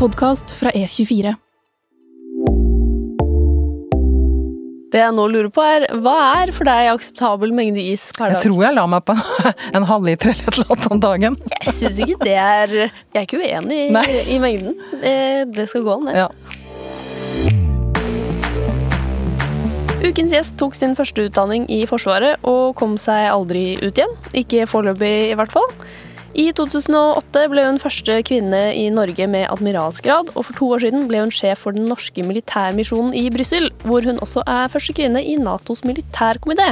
podkast fra E24. Det jeg nå lurer på er, Hva er for deg akseptabel mengde is per dag? Jeg tror jeg la meg på en halvliter eller et eller annet om dagen. Jeg syns ikke det er Jeg er ikke uenig i, i mengden. Eh, Det skal gå an, det. Ja. Ukens gjest tok sin første utdanning i Forsvaret og kom seg aldri ut igjen. Ikke foreløpig, i hvert fall. I 2008 ble hun første kvinne i Norge med admiralsgrad, og for to år siden ble hun sjef for den norske militærmisjonen i Brussel, hvor hun også er første kvinne i Natos militærkomité.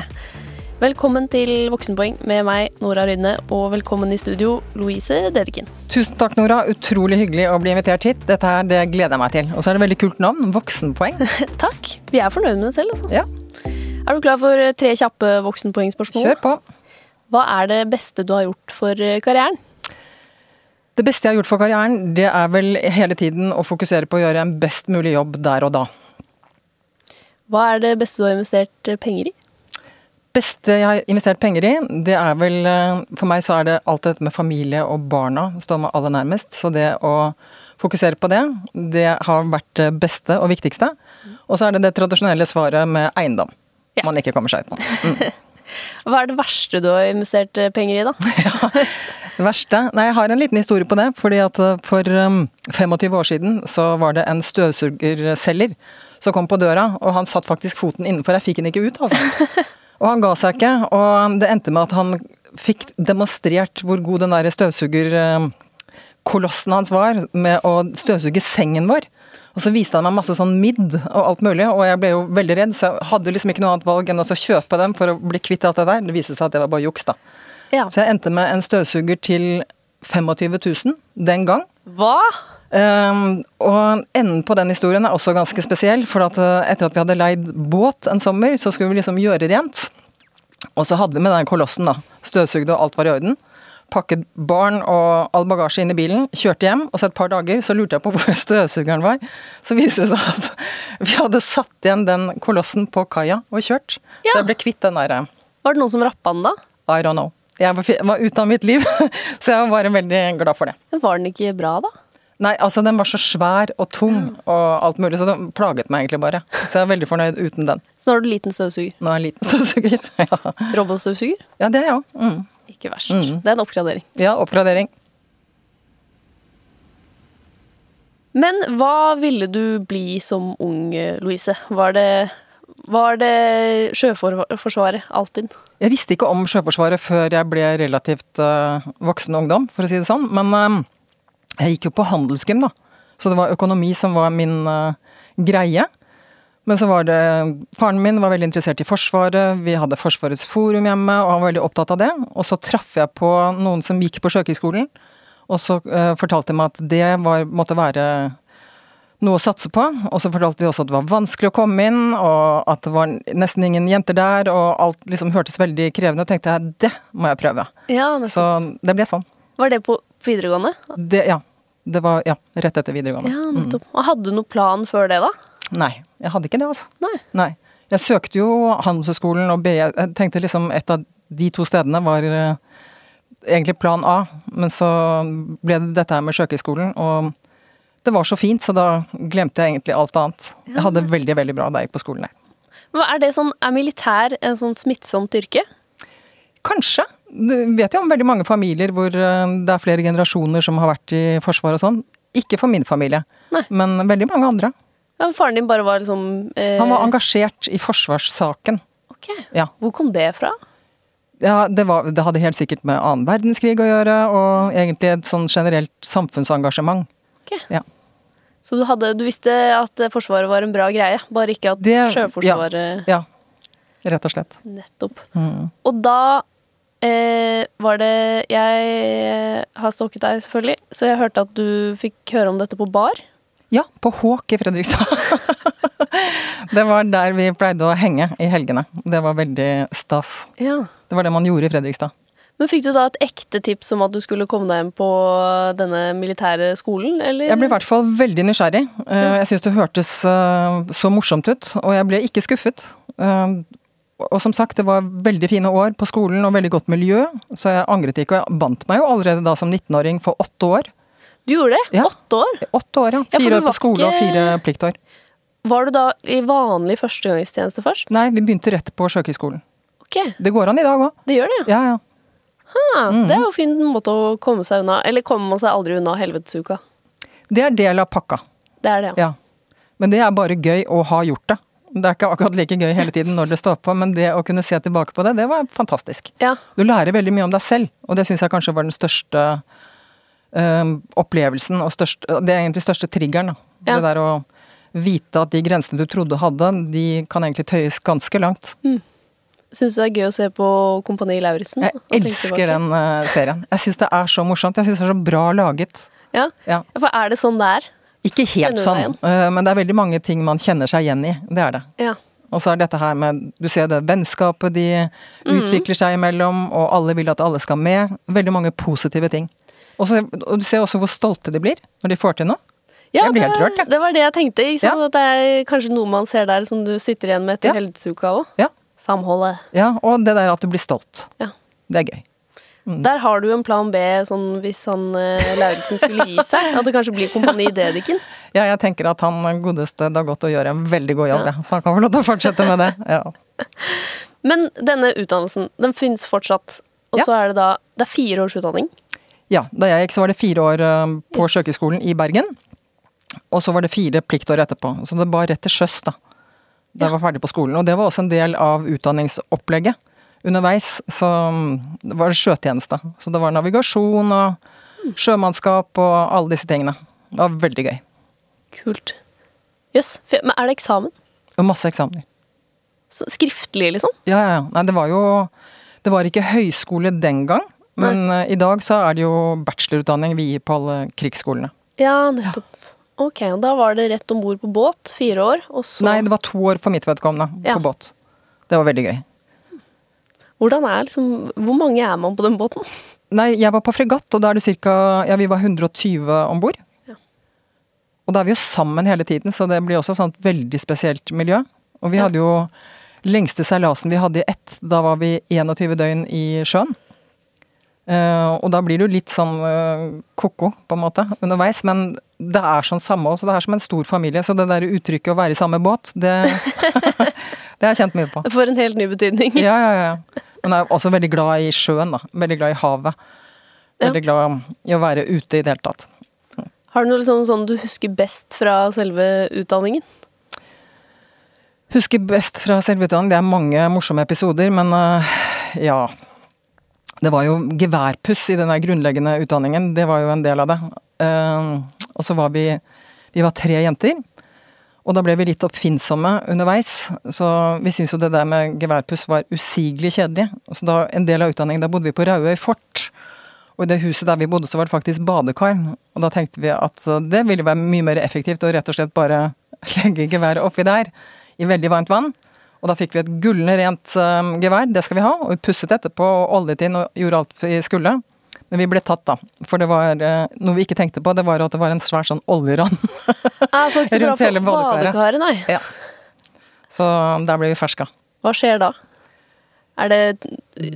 Velkommen til Voksenpoeng med meg, Nora Rydne, og velkommen i studio, Louise Dedekin. Tusen takk, Nora. Utrolig hyggelig å bli invitert hit. Dette her, det gleder jeg meg til. Og så er det veldig kult navn. Voksenpoeng. Takk. Vi er fornøyd med det selv, altså. Ja, Er du klar for tre kjappe voksenpoengspørsmål? kjør på. Hva er det beste du har gjort for eh, karrieren? Det beste jeg har gjort for karrieren, det er vel hele tiden å fokusere på å gjøre en best mulig jobb der og da. Hva er det beste du har investert eh, penger i? beste jeg har investert penger i, det er vel eh, For meg så er det alt dette med familie og barna står meg aller nærmest. Så det å fokusere på det, det har vært det beste og viktigste. Og så er det det tradisjonelle svaret med eiendom. Ja. Man ikke kommer seg utenom. Hva er det verste du har investert eh, penger i, da? Det verste Nei, jeg har en liten historie på det. fordi at eh, for um, 25 år siden så var det en støvsugerselger som kom på døra, og han satt faktisk foten innenfor. Jeg fikk den ikke ut, altså. Og han ga seg ikke, og det endte med at han fikk demonstrert hvor god den der støvsugerkolossen hans var med å støvsuge sengen vår. Og så viste han meg masse sånn midd og alt mulig, og jeg ble jo veldig redd, så jeg hadde liksom ikke noe annet valg enn å kjøpe dem for å bli kvitt alt det der. Det viste seg at det var bare juks, da. Ja. Så jeg endte med en støvsuger til 25 000 den gang. Hva? Um, og enden på den historien er også ganske spesiell, for at uh, etter at vi hadde leid båt en sommer, så skulle vi liksom gjøre rent. Og så hadde vi med den kolossen, da. Støvsugde og alt var i orden. Pakket barn og all bagasje inn i bilen, kjørte hjem, og så et par dager så lurte jeg på hvor støvsugeren var. Så viste det seg at vi hadde satt igjen den kolossen på kaia og kjørt. Ja. Så jeg ble kvitt den derre Var det noen som rappa den da? I don't know. Jeg var, ute av mitt liv, så jeg var bare veldig glad for det. Men var den ikke bra, da? Nei, altså den var så svær og tung og alt mulig, så den plaget meg egentlig bare. Så jeg er veldig fornøyd uten den. Så nå har du liten støvsuger. Nå er jeg liten støvsuger. Ja. Robotstøvsuger? ja, det er jeg òg. Mm. Ikke verst. Mm. Det er en oppgradering. Ja, oppgradering. Men hva ville du bli som ung, Louise? Var det, var det Sjøforsvaret alltid? Jeg visste ikke om Sjøforsvaret før jeg ble relativt uh, voksen ungdom, for å si det sånn. Men uh, jeg gikk jo på handelsgym, da. Så det var økonomi som var min uh, greie. Men så var det Faren min var veldig interessert i Forsvaret, vi hadde Forsvarets forum hjemme, og han var veldig opptatt av det. Og så traff jeg på noen som gikk på Sjøkrigsskolen, og så uh, fortalte de meg at det var, måtte være noe å satse på. Og så fortalte de også at det var vanskelig å komme inn, og at det var nesten ingen jenter der, og alt liksom hørtes veldig krevende. Og tenkte jeg det må jeg prøve. Ja, det Så det ble sånn. Var det på videregående? Det, ja. Det var ja, rett etter videregående. Ja, nettopp. Og hadde du noen plan før det, da? Nei, jeg hadde ikke det, altså. Nei. Nei. Jeg søkte jo Handelshøyskolen og BI. Jeg tenkte liksom et av de to stedene var eh, egentlig plan A, men så ble det dette her med Sjøkrigsskolen, og det var så fint, så da glemte jeg egentlig alt annet. Jeg hadde det veldig, veldig bra da jeg gikk på skolen. Hva Er det sånn, er militær en sånn smittsomt yrke? Kanskje. Du vet jo om veldig mange familier hvor eh, det er flere generasjoner som har vært i Forsvaret og sånn. Ikke for min familie, Nei. men veldig mange andre. Ja, faren din bare var liksom eh, Han var engasjert i forsvarssaken. Ok. Ja. Hvor kom det fra? Ja, det, var, det hadde helt sikkert med annen verdenskrig å gjøre, og egentlig et sånn generelt samfunnsengasjement. Ok. Ja. Så du, hadde, du visste at Forsvaret var en bra greie, bare ikke at Det- Sjøforsvaret Ja, rett og slett. Nettopp. Mm. Og da eh, var det Jeg har stalket deg, selvfølgelig, så jeg hørte at du fikk høre om dette på bar. Ja, på Håk i Fredrikstad. det var der vi pleide å henge i helgene. Det var veldig stas. Ja. Det var det man gjorde i Fredrikstad. Men fikk du da et ekte tips om at du skulle komme deg hjem på denne militære skolen, eller? Jeg ble i hvert fall veldig nysgjerrig. Eh, Jeg syns det hørtes eh, så morsomt ut, og jeg ble ikke skuffet. Eh, Og som sagt, det var veldig fine år på skolen og veldig godt miljø, så jeg angret ikke. Og jeg bandt meg jo allerede da som 19-åring for åtte år. Du gjorde det? Ja. Åtte år? Åtte år, ja. Fire ja, år på skole og fire pliktår. Var du da i vanlig førstegangstjeneste først? Nei, vi begynte rett på Sjøkrigsskolen. Ok, Det går an i dag òg. det gjør det, ja. Ja, ja. Ha, Mm. Det er jo en fin måte å komme seg unna. Eller kommer man seg aldri unna helvetesuka? Det er del av pakka. Det er det, ja. Ja. Men det er bare gøy å ha gjort det. Det er ikke akkurat like gøy hele tiden når det står på, men det å kunne se tilbake på det, det var fantastisk. Ja, Du lærer veldig mye om deg selv, og det syns jeg kanskje var den største opplevelsen og største, Det er egentlig største triggeren. Ja. Det der å vite at de grensene du trodde du hadde, de kan egentlig tøyes ganske langt. Syns du det er gøy å se på Kompani Lauritzen? Jeg elsker den uh, serien. Jeg syns det er så morsomt. Jeg syns det er så bra laget. Ja. Ja. For er det sånn det er? Ikke helt sånn, eh, men det er veldig mange ting man kjenner seg igjen i. Det er det. Ja. Og så er dette her med Du ser det vennskapet de Mm. utvikler seg imellom, og alle vil at alle skal med. Veldig mange positive ting. Og, så, og du ser også hvor stolte de blir når de får til noe. Ja, Jeg blir det, helt rørt, ja. det var det jeg tenkte. Ja. At det er kanskje noe man ser der som du sitter igjen med etter Ja. helvetesuka òg. Ja. Samholdet. ja, og det der at du blir stolt. Ja. Det er gøy. Mm. Der har du en plan B sånn hvis han eh, Lauritzen skulle gi seg. At det kanskje blir Kompani Dediken. Ja, jeg tenker at han godeste Dag og gjør en veldig god jobb, Ja. så han kan få lov til å fortsette med det. Ja. Men denne utdannelsen, den finnes fortsatt. Og så er det da Det er fire års utdanning. Ja, da jeg gikk så var det fire år på på Sjøkrigsskolen i Bergen. Og så var det fire pliktår etterpå. Så det var rett til sjøs, da. Da jeg var ferdig på skolen. Og det var også en del av utdanningsopplegget. Underveis så mm, det var det sjøtjeneste. Så det var navigasjon og sjømannskap og alle disse tingene. Det var veldig gøy. Kult. Jøss. Yes. Men er det eksamen? Og masse eksamener. Så skriftlig, liksom? Ja, ja, ja. Nei, det var jo Det var ikke høyskole den gang. Men uh, i dag så er det jo bachelorutdanning vi gir på alle krigsskolene. Ja, nettopp. Ok, og da var det rett om bord på båt, fire år, og så Nei, det var to år for mitt vedkommende Ja. på båt. Det var veldig gøy. Hvordan er liksom Hvor mange er man på den båten? Nei, jeg var på fregatt, og da er det ca. Ja, vi var 120 om bord. Ja. Og da er vi jo sammen hele tiden, så det blir også et sånt veldig spesielt miljø. Og vi Ja. hadde jo lengste seilasen vi hadde i ett. Da var vi 21 døgn i sjøen. Eh, og da blir du litt sånn eh, ko-ko, på en måte, underveis. Men det er sånn samme også, det er som en stor familie. Så det der uttrykket å være i samme båt, det, det har jeg kjent mye på. Det får en helt ny betydning. Ja, ja, ja. Men jeg er også veldig glad i sjøen, da. Veldig glad i havet. Veldig glad i å være ute i det hele tatt. Har du noe liksom sånn du husker best fra selve utdanningen? Husker best fra selve utdanningen, det er mange morsomme episoder, men øh, ja. Det var jo geværpuss i den grunnleggende utdanningen, det var jo en del av det. Eh, og så var vi Vi var tre jenter. Og da ble vi litt oppfinnsomme underveis, så vi syntes jo det der med geværpuss var usigelig kjedelig. Så da, en del av utdanningen, da bodde vi på Rauøy fort. Og i det huset der vi bodde, så var det faktisk badekar. Og da tenkte vi at det ville være mye mer effektivt å rett og slett bare legge geværet oppi der i veldig varmt vann. Og da fikk vi et gullende rent uh, gevær, det skal vi ha. Og vi pusset etterpå og oljet inn og gjorde alt vi skulle. Men vi ble tatt, da. For det var uh, noe vi ikke tenkte på, det var at det var en svær sånn oljerann. Jeg så ikke så bra for badekaret. nei. ja. Så der ble vi ferska. Hva skjer da? Er det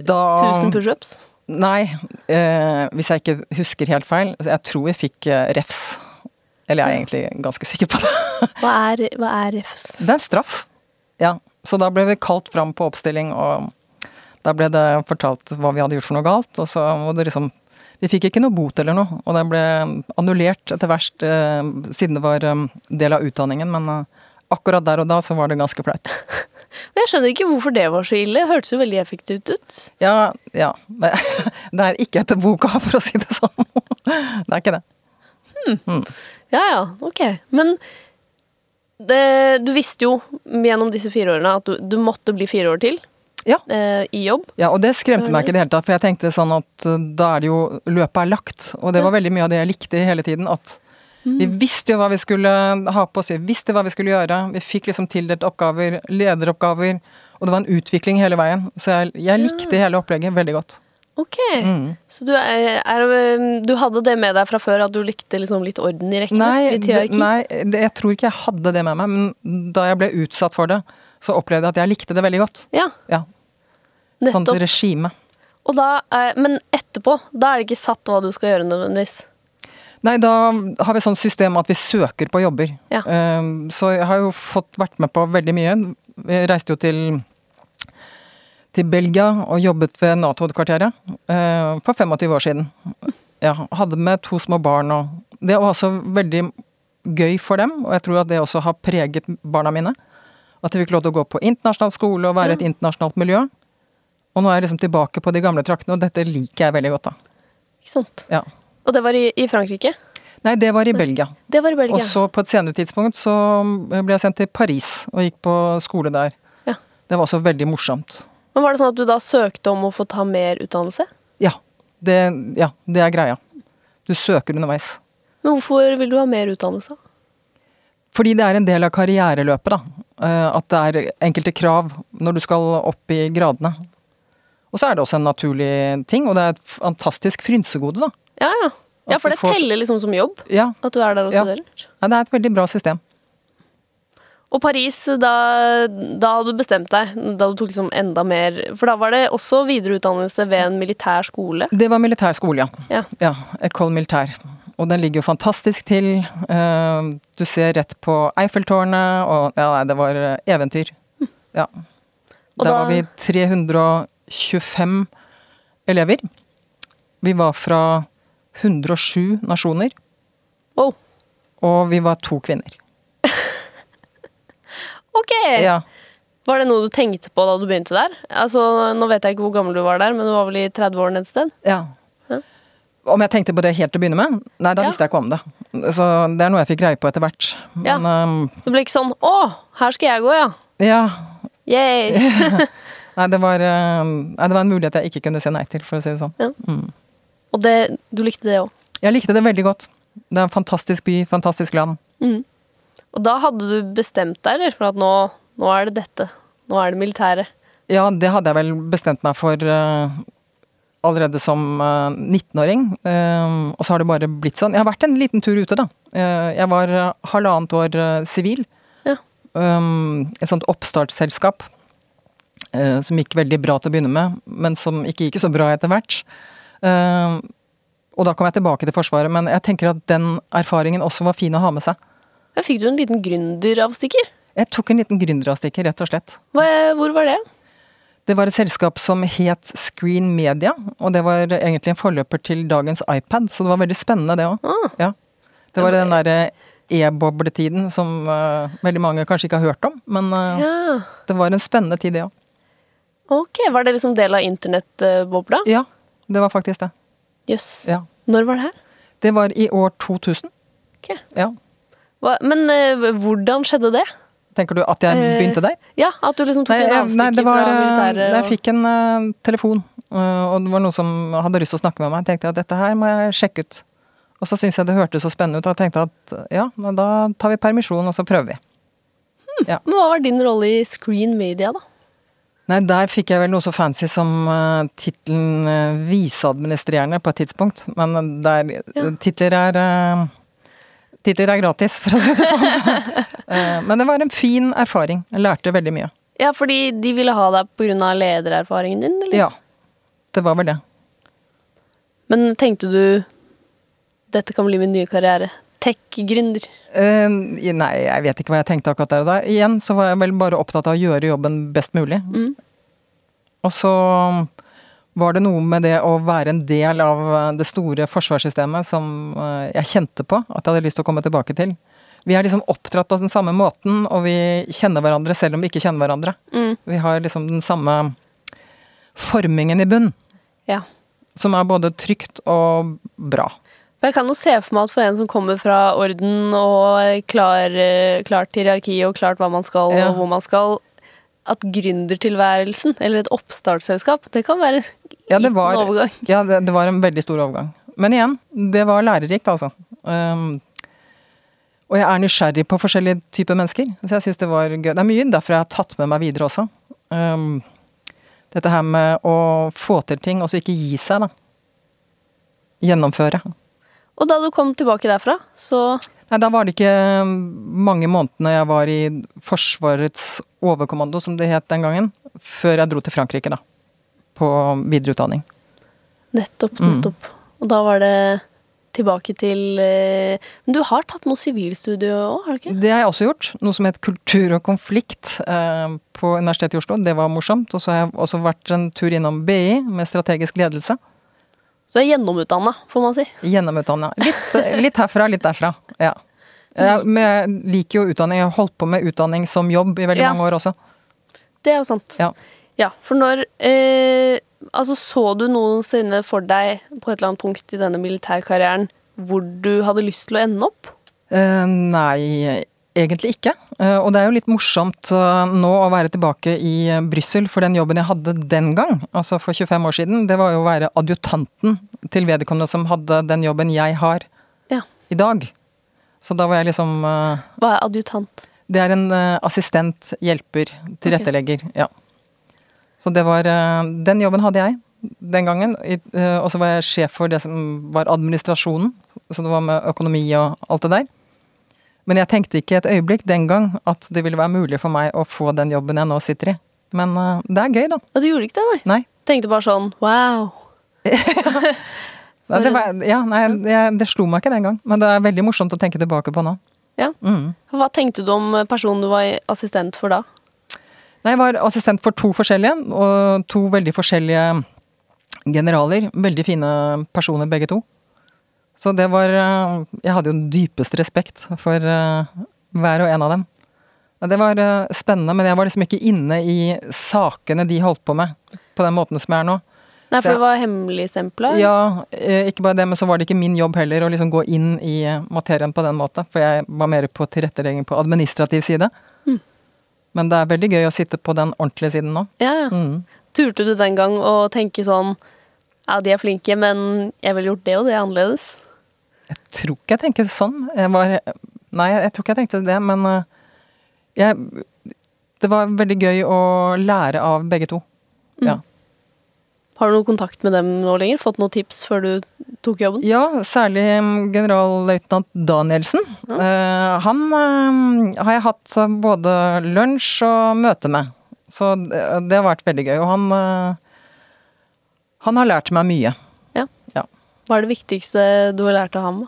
Da 1000 pushups? Nei, eh, hvis jeg ikke husker helt feil. Jeg tror vi fikk eh, refs. Eller jeg er egentlig ganske sikker på det. Hva er, hva er refs? Det er straff. Ja. Så da ble vi kalt fram på oppstilling, og da ble det fortalt hva vi hadde gjort for noe galt. Og så må det liksom Vi fikk ikke noe bot eller noe, og det ble annullert etter verst eh, siden det var eh, del av utdanningen, men eh, akkurat der og da så var det ganske flaut. Men jeg skjønner ikke hvorfor det var så ille. Hørtes jo veldig effektivt ut. Ja, ja. Det det er ikke etter boka, for å si det sånn. Det er ikke det. Ja ja, ok. Men det, du visste jo gjennom disse fire årene at du, du måtte bli fire år til Ja. eh, i jobb. Ja, og det skremte meg ikke i det hele tatt, for jeg tenkte sånn at uh, da er det jo Løpet er lagt. Og det var veldig mye av det jeg likte hele tiden. At vi visste jo hva vi skulle ha på oss, vi visste hva vi skulle gjøre. Vi fikk liksom tildelt oppgaver, lederoppgaver. Og det var en utvikling hele veien. Så jeg, jeg likte hele opplegget veldig godt. Ok. Mm. Så du, er, er, du hadde det med deg fra før, at du likte liksom litt orden i rekkene? Nei, det, nei det, jeg tror ikke jeg hadde det med meg, men da jeg ble utsatt for det, så opplevde jeg at jeg likte det veldig godt. Ja, Ja, Sånt regime. Da, eh, men etterpå, da er det ikke satt hva du skal gjøre nødvendigvis. Nei, da har vi sånn system at vi søker på jobber. Ja. Um, så jeg har jo fått vært med på veldig mye. Jeg reiste jo til, til Belgia og jobbet ved Nato-kvarteret eh, for 25 år siden. Ja, hadde med to små barn og Det var også veldig gøy for dem, og jeg tror at det også har preget barna mine. At de fikk lov til å gå på internasjonal skole og være i et internasjonalt miljø. Og nå er jeg liksom tilbake på de gamle traktene, og dette liker jeg veldig godt, da. Ikke sant? Ja. Og det var i, i Frankrike? Nei, det var i Belgia. Det var i Belgia. Og så på et senere tidspunkt så ble jeg sendt til Paris og gikk på skole der. Ja. Det var også veldig morsomt. Men var det sånn at du da søkte om å få ta mer utdannelse? Ja, det, ja, det er greia. Du søker underveis. Men hvorfor vil du ha mer utdannelse? Fordi det er en del av karriereløpet, da. Eh, At det er enkelte krav når du skal opp i gradene. Og så er det også en naturlig ting, og det er et fantastisk frynsegode, da. Ja, ja. Ja, for det får- teller liksom som jobb, Ja, at du er der og Ja. studerer. Ja, det er et veldig bra system. Og Paris, da, da hadde du bestemt deg, da du tok liksom enda mer For da var det også videreutdannelse ved en militær skole. Det var militær skole, ja. Ja. Ja, Ecole Militær. Og den ligger jo fantastisk til. Eh, Du ser rett på Eiffeltårnet, og ja, nei, det var eh, eventyr. Ja. Og Der da- var vi 325 elever. Vi var fra 107 nasjoner, Wow. og vi var to kvinner. Ok! Ja. Var det noe du tenkte på da du begynte der? Altså, Nå vet jeg ikke hvor gammel du var der, men du var vel i 30-årene et sted? ja. Ja. Om jeg tenkte på det helt til å begynne med? Nei, da Ja. visste jeg ikke om det. Så det er noe jeg fikk greie på etter hvert. Ja. Men Det ble ikke sånn 'Å, her skal jeg gå, ja'. ja, Yay! Nei det, var, eh, nei, det var en mulighet jeg ikke kunne si nei til, for å si det sånn. Ja. Mm. Og det, du likte det òg. Jeg likte det veldig godt. Det er en fantastisk by, fantastisk land. Mm. Og da hadde du bestemt deg, eller? For at nå, nå er det dette. Nå er det militæret. Ja, det hadde jeg vel bestemt meg for uh, allerede som uh, 19-åring. Uh, og så har det bare blitt sånn. Jeg har vært en liten tur ute, da. Eh, jeg var eh, halvannet år eh, sivil. Ja. Um, et sånt oppstartsselskap eh, som gikk veldig bra til å begynne med, men som ikke gikk så bra etter hvert. Eh, og da kom jeg tilbake til Forsvaret, men jeg tenker at den erfaringen også var fin å ha med seg. Da fikk du en liten gründeravstikker. Jeg tok en liten gründeravstikker, rett og slett. Hva- Hvor var det? Det var et selskap som het Screen Media, og det var egentlig en forløper til dagens iPad, så det var veldig spennende det òg. Ah, Ja. Det var den derre e-bobletiden som uh, veldig mange kanskje ikke har hørt om, men uh, ja. det var en spennende tid, det òg. Ok, Var det liksom del av internettbobla? Ja, det var faktisk det. Jøss. Ja. Når var det her? Det var i år 2000. Ok. Ja. Men eh, hvordan skjedde det? Tenker du at jeg Eh, begynte der? Ja, At du liksom tok Nei, en nei, avstikker fra militæret. Og... Jeg fikk en uh, telefon, uh, og det var noen som hadde lyst til å snakke med meg. Jeg tenkte at dette her må jeg sjekke ut. Og så syntes jeg det hørtes så spennende ut, og jeg tenkte at eh, ja, da tar vi permisjon, og så prøver vi. Men Hva var din rolle i Screen Media, da? Nei, der fikk jeg vel noe så fancy som uh, tittelen uh, viseadministrerende på et tidspunkt. Men der Ja. titler er eh, Titler er gratis, for å si det sånn. Eh, men det var en fin erfaring. Jeg lærte veldig mye. Ja, fordi de ville ha deg pga. ledererfaringen din, eller? Ja. Det var vel det. Men tenkte du dette kan bli min nye karriere? Tech-gründer. Uh, nei, jeg vet ikke hva jeg tenkte akkurat der og da. Igjen så var jeg vel bare opptatt av å gjøre jobben best mulig. Mm. Og så var det noe med det å være en del av eh, det store forsvarssystemet som eh, jeg kjente på at jeg hadde lyst til å komme tilbake til. Vi er liksom oppdratt på den samme måten, og vi kjenner hverandre selv om vi ikke kjenner hverandre. Mm. Vi har liksom den samme formingen i bunn, Ja. som er både trygt og bra. Jeg kan jo se for meg at for en som kommer fra orden og klar, eh, klart hierarki og klart hva man skal Ja. og hvor man skal, at gründertilværelsen, eller et oppstartsselskap, det kan være en Ja, det liten var, overgang. ja, det, det var en veldig stor overgang. Men igjen, det var lærerikt, altså. Um, og jeg er nysgjerrig på forskjellige typer mennesker, så jeg syns det var gøy. Det er mye derfor jeg har tatt med meg videre også. Um, dette her med å få til ting, og så ikke gi seg, da. Gjennomføre. Og da du kom tilbake derfra, så Nei, da var det ikke mange månedene jeg var i Forsvarets overkommando, som det het den gangen, før jeg dro til Frankrike, da. På videreutdanning. Nettopp, Mm. nettopp. Og da var det tilbake til eh, Men du har tatt noe sivilstudie òg, har du ikke? Det har jeg også gjort. Noe som het kultur og konflikt eh, på Universitetet i Oslo. Det var morsomt. Og så har jeg også vært en tur innom BI med strategisk ledelse. Så er gjennomutdanna, får man si. Gjennomutdanna. Litt, litt herfra, litt derfra. Ja. Jeg liker jo utdanning. Jeg har holdt på med utdanning som jobb i veldig Ja. mange år også. Det er jo sant. Ja. Ja, for når eh, Altså, så du noensinne for deg på et eller annet punkt i denne militærkarrieren hvor du hadde lyst til å ende opp? Eh, nei, egentlig ikke. Eh, og det er jo litt morsomt eh, nå å være tilbake i eh, Brussel, for den jobben jeg hadde den gang, altså for 25 år siden, det var jo å være adjutanten til vedkommende som hadde den jobben jeg har Ja. i dag. Så da var jeg liksom Hva er adjutant? Det er en assistent, hjelper, tilrettelegger. Ja. Så det var Den jobben hadde jeg den gangen. Og så var jeg sjef for det som var administrasjonen. Så det var med økonomi og alt det der. Men jeg tenkte ikke et øyeblikk den gang at det ville være mulig for meg å få den jobben jeg nå sitter i. Men uh, det er gøy, da. Ja, du gjorde ikke det, nei? Nei. Tenkte bare sånn wow. ja, det, var, ja, nei jeg, det slo meg ikke den gang. Men det er veldig morsomt å tenke tilbake på nå. Ja. Mm. Hva tenkte du om personen du var assistent for da? Nei, jeg var assistent for to forskjellige, og to veldig forskjellige generaler. Veldig fine personer begge to. Så det var eh, Jeg hadde jo den dypeste respekt for eh, hver og en av dem. Det var eh, spennende, men jeg var liksom ikke inne i sakene de holdt på med, på den måten som jeg er nå. Nei, for det var hemmeligstempla? Ja, ikke bare det, men så var det ikke min jobb heller å liksom gå inn i materien på den måten, for jeg var mer på tilrettelegging på administrativ side. Mm. Men det er veldig gøy å sitte på den ordentlige siden nå. ja. ja. Mm. Turte du den gang å tenke sånn Ja, de er flinke, men jeg ville gjort det og det annerledes? Jeg tror ikke jeg tenker sånn. Jeg var Nei, jeg tror ikke jeg tenkte det, men eh, jeg Det var veldig gøy å lære av begge to. Ja. Har du noe kontakt med dem nå lenger? Fått noen tips før du tok jobben? ja, særlig mm, generalløytnant Danielsen. Eh, han uh, har jeg hatt både lunsj og møte med. Så det, det har vært veldig gøy. Og han uh, Han har lært meg mye. Hva er det viktigste du har lært av ham?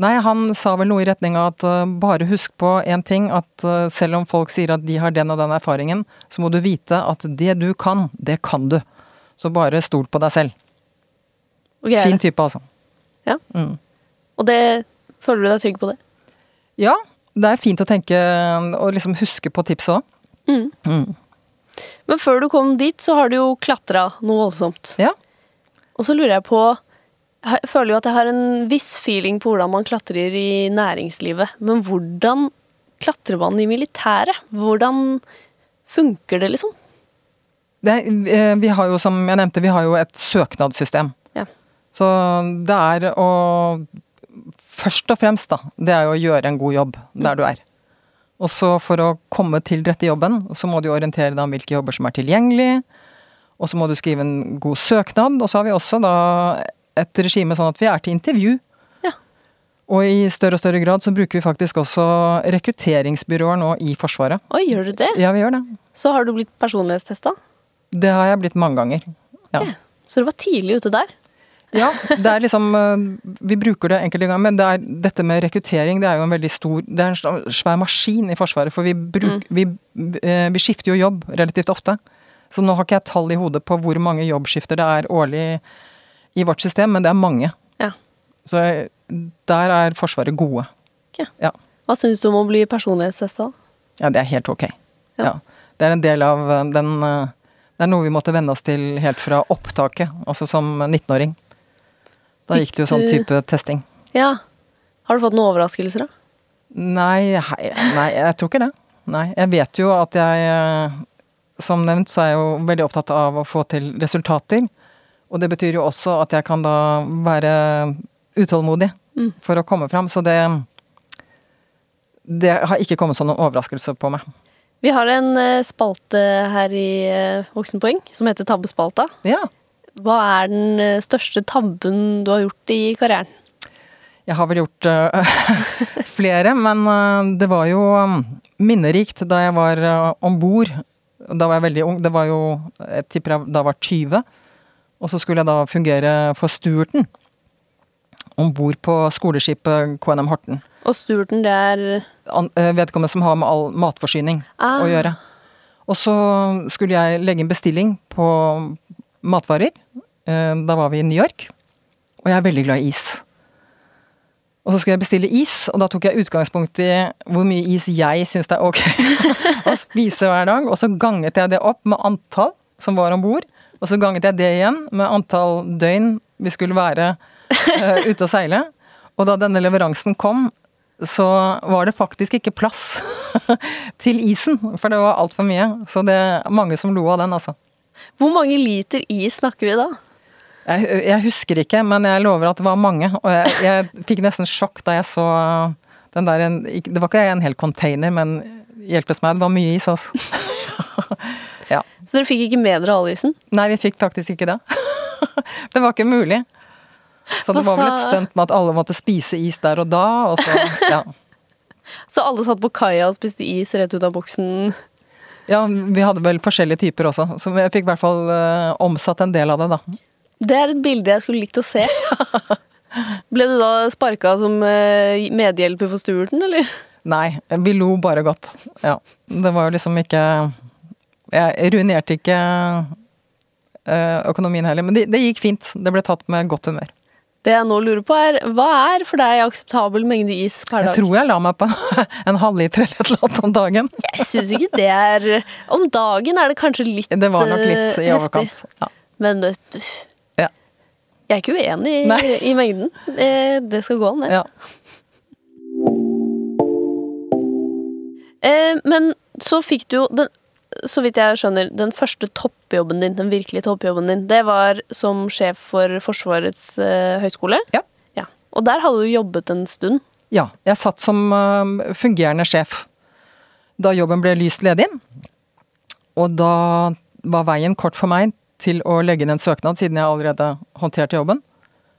Nei, han sa vel noe i retning av at uh, bare husk på én ting, at uh, selv om folk sier at de har den og den erfaringen, så må du vite at det du kan, det kan du. Så bare stol på deg selv. Okay. Fin type, altså. Ja. Mm. Og det føler du deg trygg på det? Ja, det er fint å tenke og liksom huske på tipset òg. Mm. Mm. Men før du kom dit, så har du jo klatra noe voldsomt. Ja. Og så lurer jeg på Jeg føler jo at jeg har en viss feeling på hvordan man klatrer i næringslivet. Men hvordan klatrer man i militæret? Hvordan funker det, liksom? Det, eh, vi har jo, som jeg nevnte, vi har jo et søknadssystem. Ja. Så det er å Først og fremst, da, det er jo å gjøre en god jobb der du er. Og så for å komme til rette jobben, så må du orientere deg om hvilke jobber som er tilgjengelig. Og så må du skrive en god søknad. Og så har vi også da et regime sånn at vi er til intervju. Ja. Og i større og større grad så bruker vi faktisk også rekrutteringsbyråer nå i Forsvaret. Oi, gjør du det? Ja, vi gjør det. Så har du blitt personlighetstesta? Det har jeg blitt mange ganger. Ja. Okay. Så du var tidlig ute der? Ja, det er liksom øh, Vi bruker det enkelte ganger, men det er, dette med rekruttering det er jo en veldig stor Det er en svær maskin i Forsvaret, for vi, bruk, vi, eh, vi skifter jo jobb relativt ofte. Så nå har ikke jeg tall i hodet på hvor mange jobbskifter det er årlig i vårt system, men det er mange. Ja. Så eh, der er Forsvaret gode. Ok. Ja. Hva syns du om å bli personlighetstesta? ja, det er helt ok. Ja. Det er en del av øh, den øh, Det er noe vi måtte venne oss til helt fra opptaket, altså som 19-åring. Da gikk det jo sånn type testing. Ja. Har du fått noen overraskelser, da? Nei, hei, nei, jeg tror ikke det. Nei, jeg vet jo at jeg eh, Som nevnt så er jeg jo veldig opptatt av å få til resultater. Og det betyr jo også at jeg kan da være utålmodig Mm. for å komme fram. Så det Det har ikke kommet som noen overraskelse på meg. Vi har en eh, spalte her i eh, Voksenpoeng som heter Tabbespalta. Ja. Hva er den eh, største tabben du har gjort i karrieren? Jeg har vel gjort uh, flere, men uh, det var jo um, minnerikt da jeg var uh, om bord. Da var jeg veldig ung. Det var jo Jeg tipper jeg da var 20. Og så skulle jeg da fungere for Stuarten. om bord på skoleskipet KNM Horten. Og Sturten, det er eh, Vedkommende som har med all matforsyning Ah. å gjøre. Og så skulle jeg legge inn bestilling på matvarer. Eh, Da var vi i New York, og jeg er veldig glad i is. Og så skulle jeg bestille is, og da tok jeg utgangspunkt i hvor mye is jeg syns det er ok å spise hver dag. Og så ganget jeg det opp med antall som var om bord. Og så ganget jeg det igjen med antall døgn vi skulle være uh, ute og seile. Og da denne leveransen kom, så var det faktisk ikke plass til isen. For det var altfor mye. Så det er mange som lo av den, altså. Hvor mange liter is snakker vi da? Jeg, jeg husker ikke, men jeg lover at det var mange. Og jeg, jeg fikk nesten sjokk da jeg så den der en, Det var ikke en hel container, men hjelpes meg, det var mye is, altså. ja. Så dere fikk ikke med dere halvisen? isen? Nei, vi fikk faktisk ikke det. det var ikke mulig. Så det Hva var vel et stunt med at alle måtte spise is der og da, og så Ja. Så alle satt på kaia og spiste is rett ut av boksen? Ja, vi hadde vel forskjellige typer også, så jeg fikk i hvert fall uh, omsatt en del av det, da. Det er et bilde jeg skulle likt å se. Ble du da sparka som eh, medhjelper for Stuerten, eller? Nei, vi lo bare godt. Ja. Det var jo liksom ikke Jeg ruinerte ikke eh, økonomien heller, men det, det gikk fint. Det ble tatt med godt humør. Det jeg nå lurer på er, hva er for deg akseptabel mengde is per Jeg tror jeg la meg på en halvliter eller et eller annet om dagen. Jeg syns ikke det er Om dagen er det kanskje litt Det var nok litt eh, i overkant. Ja. Men det, Ja. jeg er ikke uenig i, i mengden. Det skal gå det. Ja. Men så fikk du jo den så vidt jeg skjønner, den første toppjobben din, den virkelige toppjobben din, det var som sjef for Forsvarets eh, høgskole? Ja. ja. Og der hadde du jobbet en stund? Ja, jeg satt som uh, fungerende sjef da jobben ble lyst ledig. Og da var veien kort for meg til å legge inn en søknad, siden jeg allerede håndterte jobben.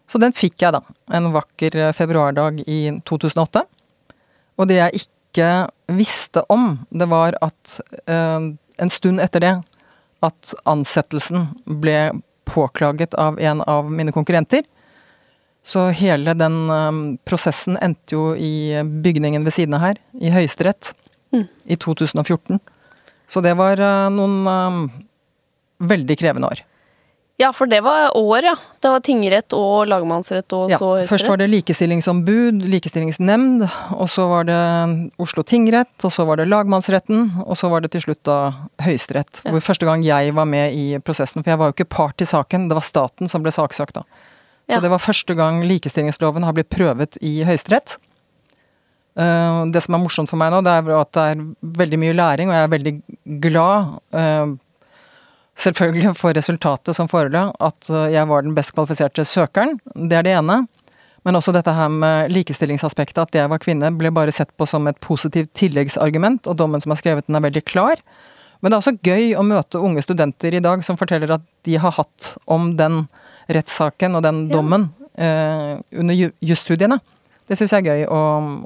Så den fikk jeg da, en vakker eh, februardag i 2008. Og det jeg ikke visste om, det var at eh, en stund etter det, at ansettelsen ble påklaget av en av mine konkurrenter. Så hele den um, prosessen endte jo i bygningen ved siden av her, i Høyesterett, Mm. i 2014. Så det var uh, noen um, veldig krevende år. Ja, for det var år, ja. Det var tingrett og lagmannsrett og Ja, så høyesterett. først var det likestillingsombud, likestillingsnemnd, og så var det Oslo tingrett, og så var det lagmannsretten, og så var det til slutt da Høyesterett. Ja. Hvor første gang jeg var med i prosessen, for jeg var jo ikke part i saken, det var staten som ble saksøkt da. Så Ja. det var første gang likestillingsloven har blitt prøvet i Høyesterett. Eh, Det som er morsomt for meg nå, det er at det er veldig mye læring, og jeg er veldig glad eh, selvfølgelig for resultatet som forelå, at eh, jeg var den best kvalifiserte søkeren. Det er det ene. Men også dette her med likestillingsaspektet, at jeg var kvinne, ble bare sett på som et positivt tilleggsargument, og dommen som er skrevet, den er veldig klar. Men det er også gøy å møte unge studenter i dag som forteller at de har hatt om den rettssaken og den Ja. dommen eh, under ju- jusstudiene. Det syns jeg er gøy å,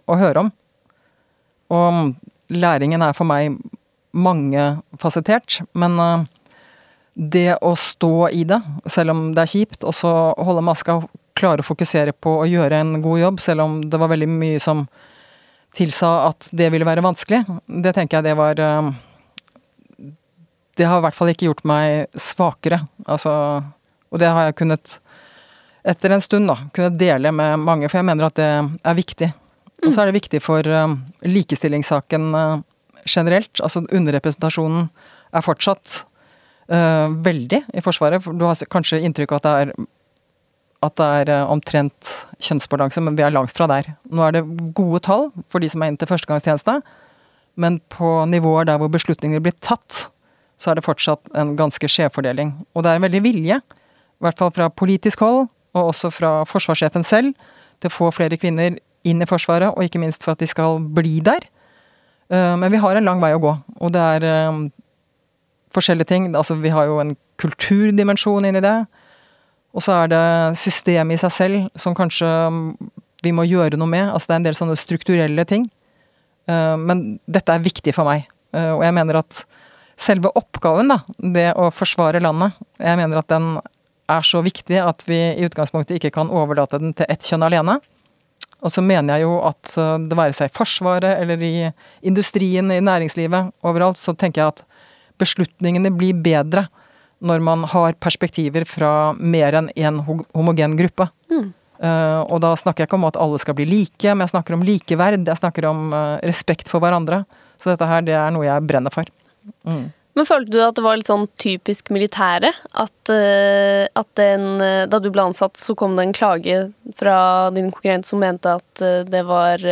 å høre om. Og læringen er for meg mangefasettert, men eh, det å stå i det, selv om det er kjipt, og så holde maska klare å fokusere på å gjøre en god jobb, selv om det var veldig mye som tilsa at det ville være vanskelig, det tenker jeg det var eh, Det har i hvert fall ikke gjort meg svakere. Altså, og det har jeg kunnet, etter en stund, da, kunne dele med mange, for jeg mener at det er viktig. Og så er det viktig for eh, likestillingssaken eh, generelt. Altså underrepresentasjonen er fortsatt veldig i Forsvaret. Du har kanskje inntrykk av at det er at det er eh, omtrent kjønnsbalanse, men vi er langt fra der. Nå er det gode tall for de som er inne til førstegangstjeneste, men på nivåer der hvor beslutninger blir tatt, så er det fortsatt en ganske skjevfordeling. Og det er en veldig vilje, i hvert fall fra politisk hold, og også fra forsvarssjefen selv, til å få flere kvinner inn i Forsvaret, og ikke minst for at de skal bli der. Eh, Men vi har en lang vei å gå, og det er eh, forskjellige ting. Altså, vi har jo en kulturdimensjon inni det. Og så er det systemet i seg selv som kanskje mm, vi må gjøre noe med. Altså det er en del sånne strukturelle ting. Eh, Men dette er viktig for meg. Eh, Og jeg mener at selve oppgaven, da, det å forsvare landet, jeg mener at den er så viktig at vi i utgangspunktet ikke kan overlate den til ett kjønn alene. Og så mener jeg jo at eh, det være seg i Forsvaret eller i industrien, i næringslivet, overalt, så tenker jeg at beslutningene blir bedre når man har perspektiver fra mer enn én homogen gruppe. Mm. Uh, og da snakker jeg ikke om at alle skal bli like, men jeg snakker om likeverd. Jeg snakker om uh, respekt for hverandre. Så dette her, det er noe jeg brenner for. Mm. Men følte du at det var litt sånn typisk militære? At, uh, at den, da du ble ansatt, så kom det en klage fra din konkurrent som mente at det var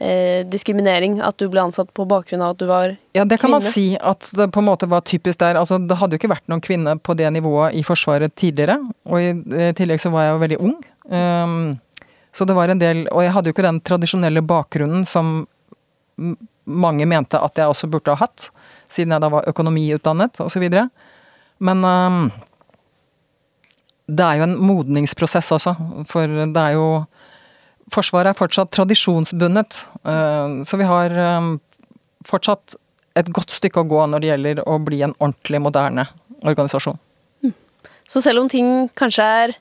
eh, diskriminering at du ble ansatt på bakgrunn av at du var kvinne? Ja, det kan man si at det på en måte var typisk der. Altså, det hadde jo ikke vært noen kvinne på det nivået i Forsvaret tidligere. Og i, i tillegg så var jeg jo veldig ung. Um, så det var en del Og jeg hadde jo ikke den tradisjonelle bakgrunnen som mange mente at jeg også burde ha hatt, siden jeg da var økonomiutdannet osv. Men um, det er jo en modningsprosess også, for det er jo Forsvaret er fortsatt tradisjonsbundet, eh, så vi har eh, fortsatt et godt stykke å gå når det gjelder å bli en ordentlig moderne organisasjon. Hm. Så selv om ting kanskje er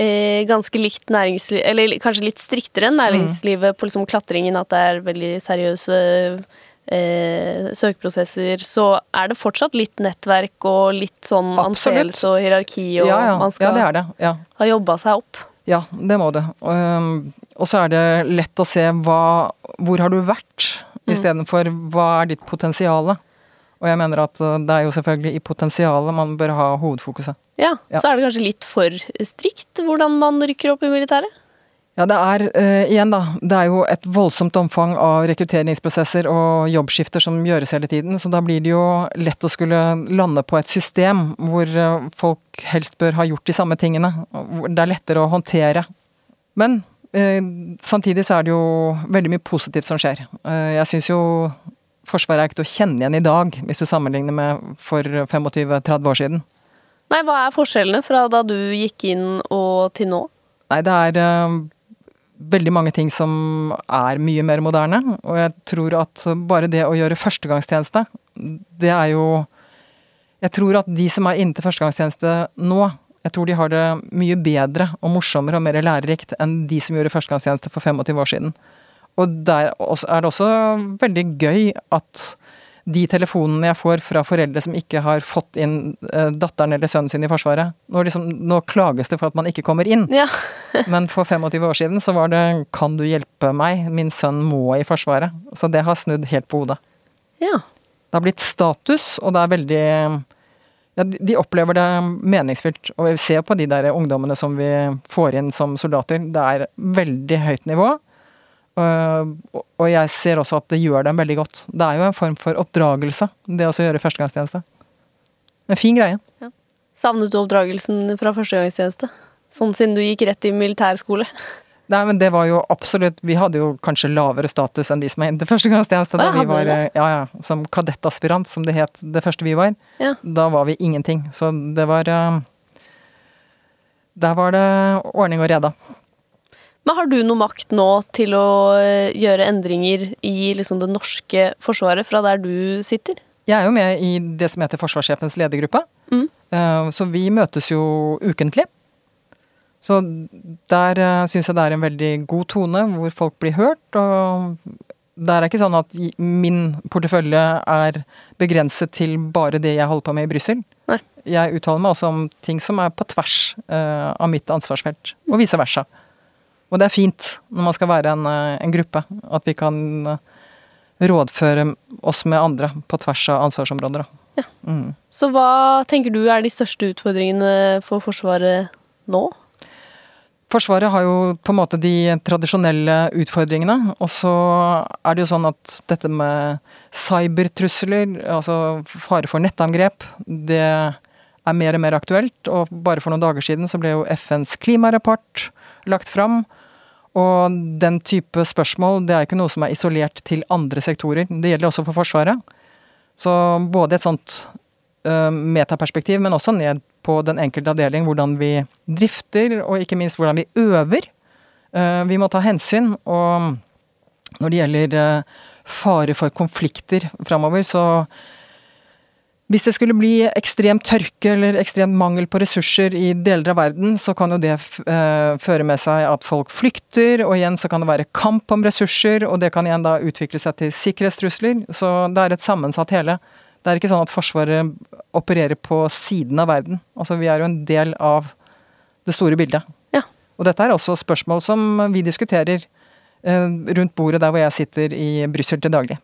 eh, ganske likt næringsliv, eller kanskje litt striktere enn næringslivet mm. på liksom klatringen, at det er veldig seriøse eh, søkeprosesser, så er det fortsatt litt nettverk og litt sånn anseelse og hierarki, og ja, ja. man skal ja, det det. ha jobba seg opp. Ja, det må. Um, og så er det lett å se hva, hvor har du vært, mm. istedenfor hva er ditt potensial. Og jeg mener at uh, det er jo selvfølgelig i potensialet man bør ha hovedfokuset. Ja, ja, så er det kanskje litt for strikt hvordan man rykker opp i militæret? Ja, det er uh, igjen, da. Det er jo et voldsomt omfang av rekrutteringsprosesser og jobbskifter som gjøres hele tiden, så da blir det jo lett å skulle lande på et system hvor uh, folk helst bør ha gjort de samme tingene. Hvor det er lettere å håndtere. Men uh, samtidig så er det jo veldig mye positivt som skjer. jeg syns jo Forsvaret er ikke til å kjenne igjen i dag, hvis du sammenligner med for 25-30 år siden. Nei, hva er forskjellene fra da du gikk inn og til nå? Nei, det er veldig mange ting som er mye mer moderne. Og jeg tror at bare det å gjøre førstegangstjeneste, det er jo Jeg tror at de som er inne til førstegangstjeneste nå, jeg tror de har det mye bedre og morsommere og mer lærerikt enn de som gjorde førstegangstjeneste for 25 år siden. Og der er det også veldig gøy at de telefonene jeg får fra foreldre som ikke har fått inn eh, datteren eller sønnen sin i Forsvaret Nå, liksom, nå klages det for at man ikke kommer inn. Ja. Men for 25 år siden så var det 'Kan du hjelpe meg? Min sønn må i Forsvaret'. Så det har snudd helt på hodet. Ja. Det har blitt status, og det er veldig ja, de opplever det meningsfylt. Og vi ser på de der ungdommene som vi får inn som soldater. Det er veldig høyt nivå. Og jeg ser også at det gjør dem veldig godt. Det er jo en form for oppdragelse, det å gjøre førstegangstjeneste. En fin greie. Ja. Savnet du oppdragelsen fra førstegangstjeneste? Sånn siden du gikk rett i militærskole? Nei, men det var jo absolutt Vi hadde jo kanskje lavere status enn de som er inne til førstegangstjeneste. Da vi var, ja, ja, som kadettaspirant, som det het det første vi var. Ja. Da var vi ingenting. Så det var eh, Der var det ordning og reda. Men har du noe makt nå til å eh, gjøre endringer i liksom det norske forsvaret fra der du sitter? Jeg er jo med i det som heter forsvarssjefens ledergruppe. Mm. Eh, så vi møtes jo ukentlig. Så der uh, syns jeg det er en veldig god tone, hvor folk blir hørt. Og der er ikke sånn at min portefølje er begrenset til bare det jeg holder på med i Brussel. Jeg uttaler meg også om ting som er på tvers av mitt ansvarsfelt, og vice versa. Og det er fint når man skal være en, eh, en gruppe, at vi kan eh, rådføre oss med andre på tvers av ansvarsområder. Ja. Mm. Så hva tenker du er de største utfordringene for Forsvaret nå? Forsvaret har jo på en måte de tradisjonelle utfordringene. Og så er det jo sånn at dette med cybertrusler, altså fare for nettangrep, det er mer og mer aktuelt. Og bare for noen dager siden så ble jo FNs klimarapport lagt fram. Og den type spørsmål det er ikke noe som er isolert til andre sektorer. Det gjelder også for Forsvaret. Så både et sånt uh, metaperspektiv, men også ned på den enkelte avdeling. Hvordan vi drifter, og ikke minst hvordan vi øver. Uh, vi må ta hensyn. Og når det gjelder uh, fare for konflikter framover, så hvis det skulle bli ekstrem tørke eller ekstrem mangel på ressurser i deler av verden, så kan jo det uh, føre med seg at folk flykter, og igjen så kan det være kamp om ressurser, og det kan igjen da utvikle seg til sikkerhetstrusler. Så det er et sammensatt hele. Det er ikke sånn at Forsvaret opererer på siden av verden. Altså vi er jo en del av det store bildet. Ja. Og dette er også spørsmål som vi diskuterer uh, rundt bordet der hvor jeg sitter i Brussel til daglig.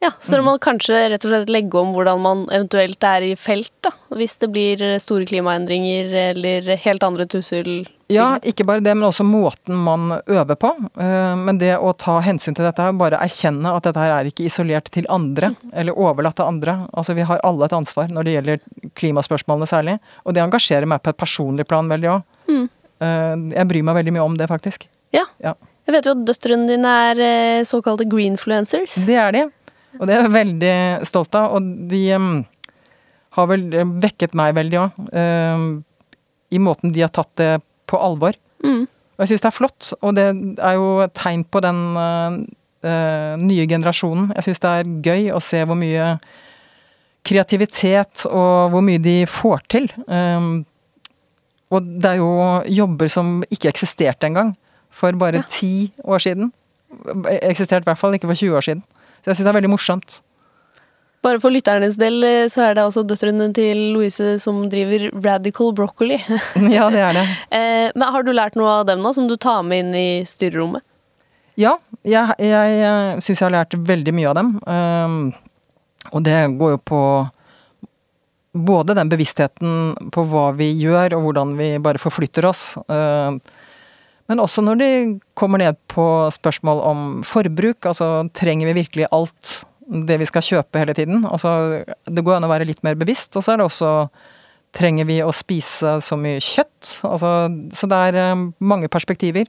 Ja, så da må kanskje rett og slett legge om hvordan man eventuelt er i felt, da. Hvis det blir store klimaendringer eller helt andre tussel... Ja, ikke bare det, men også måten man øver på. Eh, men det å ta hensyn til dette, bare erkjenne at dette her er ikke isolert til andre, eller overlatt til andre. Altså vi har alle et ansvar når det gjelder klimaspørsmålene særlig. Og det engasjerer meg på et personlig plan veldig òg. Mm. Eh, jeg bryr meg veldig mye om det, faktisk. Ja. Ja. Jeg vet jo at døtrene dine er eh, såkalte greenfluencers. Det er de. Og det er jeg veldig stolt av. Og de um, har vel vekket meg veldig òg. Um, I måten de har tatt det på alvor. Mm. Og jeg syns det er flott. Og det er jo et tegn på den uh, nye generasjonen. Jeg syns det er gøy å se hvor mye kreativitet og hvor mye de får til. Um, og det er jo jobber som ikke eksisterte engang for bare Ja. ti år siden. Eksisterte i hvert fall ikke for 20 år siden. Så jeg syns det er veldig morsomt. Bare for lytternes del eh, så er det altså døtrene til Louise som driver Radical Broccoli. Ja, det er det. Eh, Men har du lært noe av dem da, som du tar med inn i styrerommet? Ja, jeg, jeg syns jeg har lært veldig mye av dem. Um, og det går jo på både den bevisstheten på hva vi gjør, og hvordan vi bare forflytter oss. Uh, men også når de kommer ned på spørsmål om forbruk. Altså trenger vi virkelig alt det vi skal kjøpe hele tiden? Altså, det går an å være litt mer bevisst. Og så er det også Trenger vi å spise så mye kjøtt? Altså, så det er eh, mange perspektiver.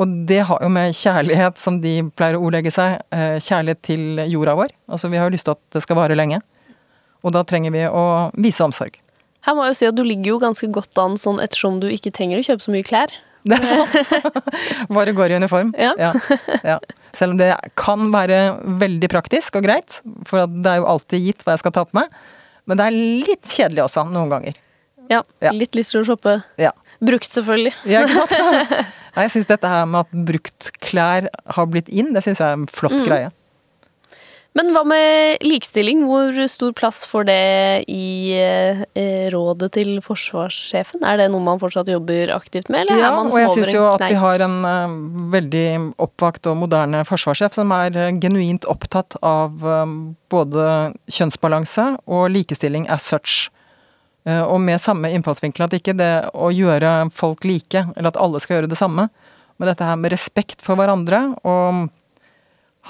Og det har jo med kjærlighet, som de pleier å ordlegge seg, eh, kjærlighet til jorda vår. Altså vi har jo lyst til at det skal vare lenge. Og da trenger vi å vise omsorg. Her må jeg jo si at du ligger jo ganske godt an sånn ettersom du ikke trenger å kjøpe så mye klær. Det er sant. Bare går i uniform. Ja. Ja, ja. Selv om det kan være veldig praktisk og greit, for det er jo alltid gitt hva jeg skal ta på meg. Men det er litt kjedelig også, noen ganger. Ja, litt lyst til å shoppe. Ja. Brukt, selvfølgelig. Ja, ikke sant? Jeg syns dette her med at bruktklær har blitt inn, det syns jeg er en flott greie. Men hva med likestilling? Hvor stor plass får det i eh, rådet til forsvarssjefen? Er det noe man fortsatt jobber aktivt med, eller Ja, er man og jeg syns jo at vi har en uh, veldig oppvakt og moderne forsvarssjef som er uh, genuint opptatt av uh, både kjønnsbalanse og likestilling as such. Eh, og med samme innfallsvinkel, at ikke det å gjøre folk like, eller at alle skal gjøre det samme, men dette her med respekt for hverandre. Og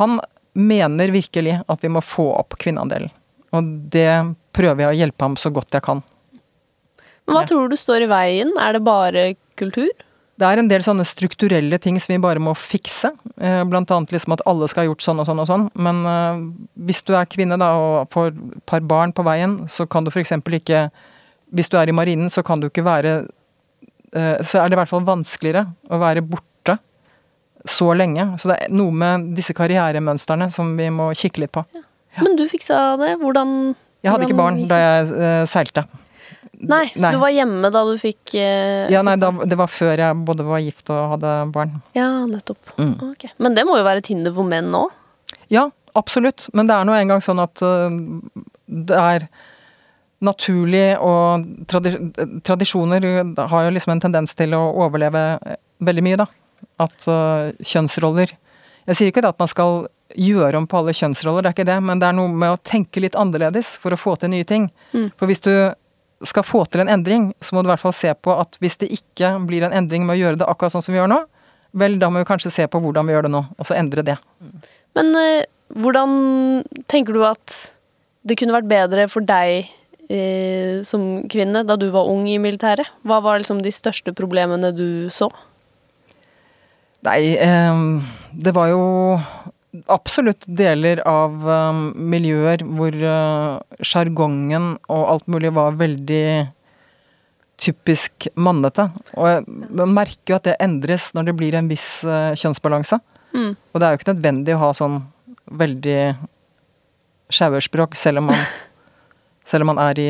han mener virkelig at vi må få opp kvinneandelen. Og det prøver jeg å hjelpe ham så godt jeg kan. Men hva Ja. tror du står i veien? Er det bare kultur? Det er en del sånne strukturelle ting som vi bare må fikse. Eh, Blant annet liksom at alle skal ha gjort sånn og sånn og sånn. Men eh, hvis du er kvinne da og får et par barn på veien, så kan du f.eks. ikke Hvis du er i marinen, så kan du ikke være eh, Så er det i hvert fall vanskeligere å være borte så lenge. Så det er noe med disse karrieremønstrene som vi må kikke litt på. Men du fiksa det. Hvordan Jeg hadde ikke barn da jeg uh, seilte. Nei, så du var hjemme da du fikk uh, Ja, nei, da, det var før jeg både var gift og hadde barn. Ja, nettopp. Mm. Okay. Men det må jo være et hinder for menn nå? Ja, absolutt. Men det er nå engang sånn at uh, det er naturlig og tradis Tradisjoner har jo liksom en tendens til å overleve veldig mye, da. At uh, kjønnsroller Jeg sier ikke at man skal gjøre om på alle kjønnsroller, det er ikke det, men det er noe med å tenke litt annerledes for å få til nye ting. Mm. For hvis du skal få til en endring, så må du i hvert fall se på at hvis det ikke blir en endring med å gjøre det akkurat sånn som vi gjør nå, vel, da må vi kanskje se på hvordan vi gjør det nå, og så endre det. Men uh, hvordan tenker du at det kunne vært bedre for deg eh, som kvinne da du var ung i militæret? Hva var liksom de største problemene du så? Nei, ehm, det var jo absolutt deler av ehm, miljøer hvor eh, sjargongen og alt mulig var veldig typisk mannete. Og jeg- man merker jo at det endres når det blir en viss eh, kjønnsbalanse. Mm. Og det er jo ikke nødvendig å ha sånn veldig sjauerspråk, selv om man Selv om man er i,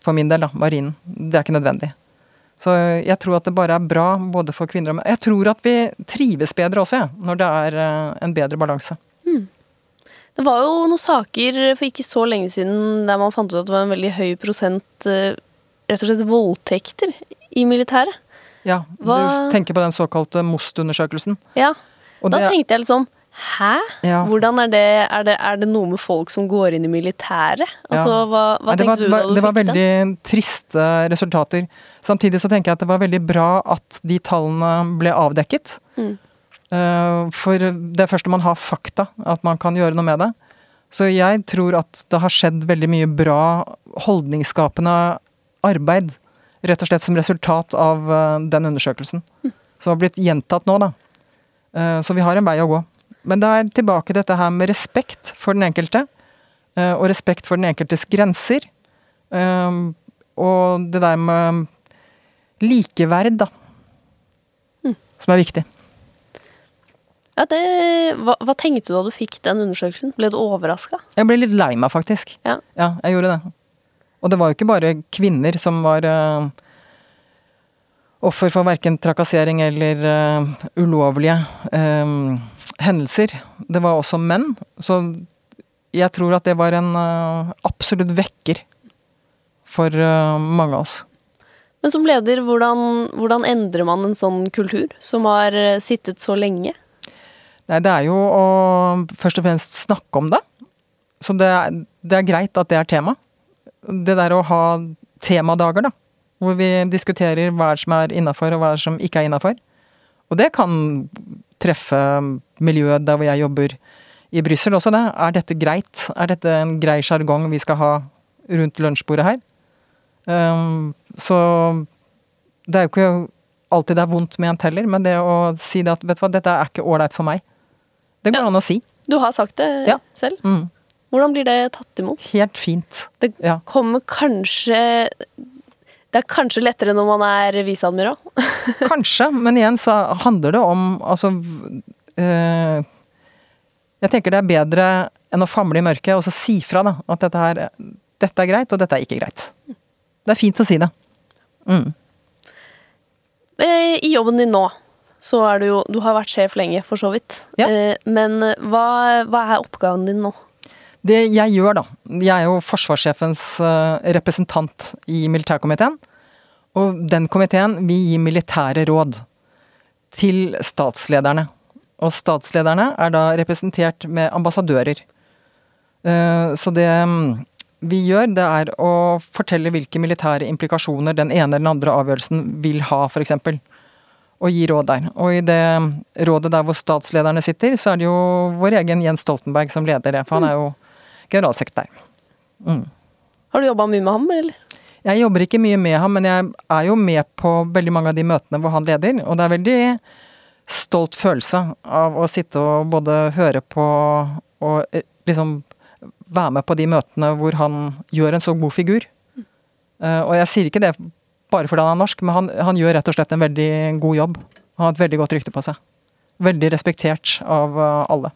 for min del, da, marinen. Det er ikke nødvendig. Så jeg tror at det bare er bra både for kvinner og menn. Jeg tror at vi trives bedre også, ja, når det er eh, en bedre balanse. Det var jo noen saker for ikke så lenge siden der man fant ut at det var en veldig høy prosent eh, rett og slett voldtekter i militæret. Ja, Hva- Du tenker på den såkalte MOST-undersøkelsen. Ja, Og da det- tenkte jeg liksom Hæ? Ja. Hvordan er det, er det Er det noe med folk som går inn i militæret? Altså, Ja. hva, hva var, tenkte du da du fikk det var veldig veldig triste resultater. Samtidig så tenker jeg at det var veldig bra at de tallene ble avdekket. Mm. Eh, For det er først når man har fakta at man kan gjøre noe med det. Så jeg tror at det har skjedd veldig mye bra holdningsskapende arbeid. Rett og slett som resultat av eh, den undersøkelsen. Som har blitt gjentatt nå, da. Eh, Så vi har en vei å gå. Men det er tilbake dette her med respekt for den enkelte. eh, Og respekt for den enkeltes grenser. eh, Og det der med likeverd, da. Som er viktig. Ja, det, hva, hva tenkte du da du fikk den undersøkelsen? Ble du overraska? Jeg ble litt lei meg, faktisk. Ja. Ja, jeg gjorde det. Og det var jo ikke bare kvinner som var uh, offer for verken trakassering eller uh, ulovlige eh, hendelser. Det var også menn. Så jeg tror at det var en uh, absolutt vekker for uh, mange av oss. Men som leder, hvordan, hvordan endrer man en sånn kultur som har eh, sittet så lenge? Nei, det er jo å først og fremst snakke om det. Så det er, det er greit at det er tema. Det der å ha temadager, da. Hvor vi diskuterer hva som er innafor, og hva som ikke er innafor. Og det kan treffe miljøet der hvor jeg jobber i Brussel også, det. Er dette greit? Er dette en grei sjargong vi skal ha rundt lunsjbordet her? Um, så det er jo ikke alltid det er vondt ment heller, men det å si det at vet du hva, dette er ikke ålreit for meg. Det går Ja. an å si. Du har sagt det Ja. selv. Mm. Hvordan blir det tatt imot? Helt fint. Det Ja. kommer kanskje Det er kanskje lettere når man er viseadmiral. Kanskje, men igjen så handler det om altså Jeg tenker det er bedre enn å famle i mørket og så si fra da, at dette, her, dette er greit, og dette er ikke greit. Det er fint å si det. Mm. Eh, I jobben din nå, så er du jo Du har vært sjef lenge, for så vidt. Ja. Eh, Men hva, hva er oppgaven din nå? Det jeg gjør, da Jeg er jo forsvarssjefens eh, representant i militærkomiteen. Og den komiteen vil gi militære råd til statslederne. Og statslederne er da representert med ambassadører. Eh, Så det mm, vi gjør, det er å fortelle hvilke militære implikasjoner den ene eller den andre avgjørelsen vil ha, f.eks. Og gi råd der. Og i det rådet der hvor statslederne sitter, så er det jo vår egen Jens Stoltenberg som leder det. For han er jo generalsekretær. Mm. Har du jobba mye med ham, eller? Jeg jobber ikke mye med ham, men jeg er jo med på veldig mange av de møtene hvor han leder. Og det er veldig stolt følelse av å sitte og både høre på og eh, liksom være med på de møtene hvor han gjør en så god figur. Eh, Og jeg sier ikke det bare fordi han er norsk, men han, han gjør rett og slett en veldig god jobb. Han har et veldig godt rykte på seg. Veldig respektert av eh, alle.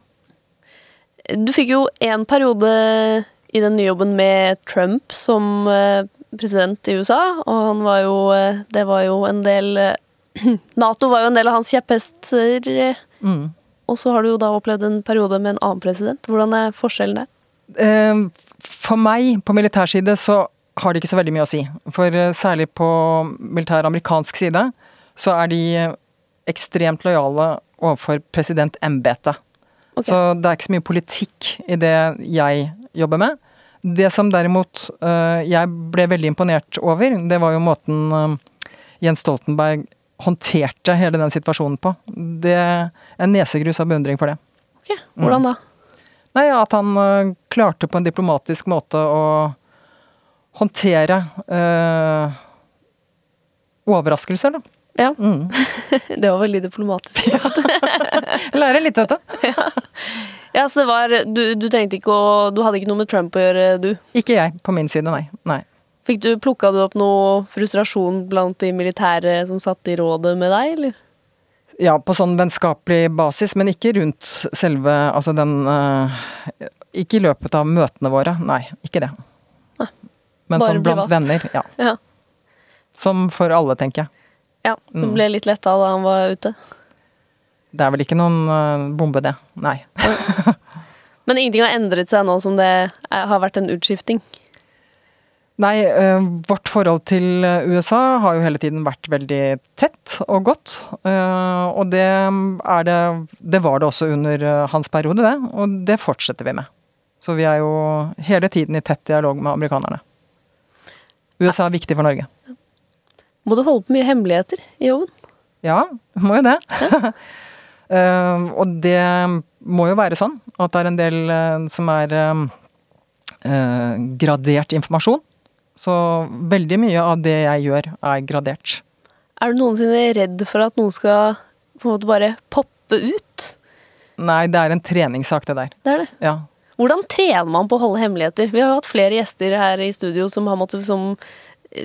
Du fikk jo en periode i den nye jobben med Trump som president i USA, og han var jo Det var jo en del Nato var jo en del av hans kjepphester. eh, Mm. Og så har du jo da opplevd en periode med en annen president. Hvordan er forskjellen der? Eh, For meg, på militær side, så har det ikke så veldig mye å si. For eh, særlig på militær amerikansk side, så er de ekstremt lojale overfor presidentembetet. Okay. Så det er ikke så mye politikk i det jeg jobber med. Det som derimot eh, jeg ble veldig imponert over, det var jo måten eh, Jens Stoltenberg håndterte hele den situasjonen på. Det en nesegrus av beundring for det. Ok, Hvordan da? Nei, at han øh, klarte på en diplomatisk måte å håndtere øh, overraskelser, da. Ja, Mm. det var veldig diplomatisk. Lærer litt av dette. Ja, så det var du, du trengte ikke å Du hadde ikke noe med Trump å gjøre, du? Ikke jeg, på min side, nei. nei. Fikk du Plukka du opp noe frustrasjon blant de militære som satt i rådet med deg, eller? Ja, på sånn vennskapelig basis, men ikke rundt selve Altså den uh, Ikke i løpet av møtene våre. Nei, ikke det. Men Bare sånn blant privat. venner, ja. Ja. Som for alle, tenker jeg. ja. Du Mm. ble litt letta da han var ute. Det er vel ikke noen uh, bombe, det. Nei. Men ingenting har endret seg nå som det er, har vært en utskifting. Nei, eh, vårt forhold til eh, USA har jo hele tiden vært veldig tett og godt. Eh, og det er det Det var det også under hans periode, det. Og det fortsetter vi med. Så vi er jo hele tiden i tett dialog med amerikanerne. USA er viktig for Norge. Må du holde på mye hemmeligheter i jobben? Ja, må jo det. uh, og det må jo være sånn at det er en del uh, som er eh, gradert informasjon. Så veldig mye av det jeg gjør, er gradert. Er du noensinne redd for at noe skal på en måte bare poppe ut? Nei, det er en treningssak, det der. Det er det. Ja. Hvordan trener man på å holde hemmeligheter? Vi har jo hatt flere gjester her i studio som har, måttet som,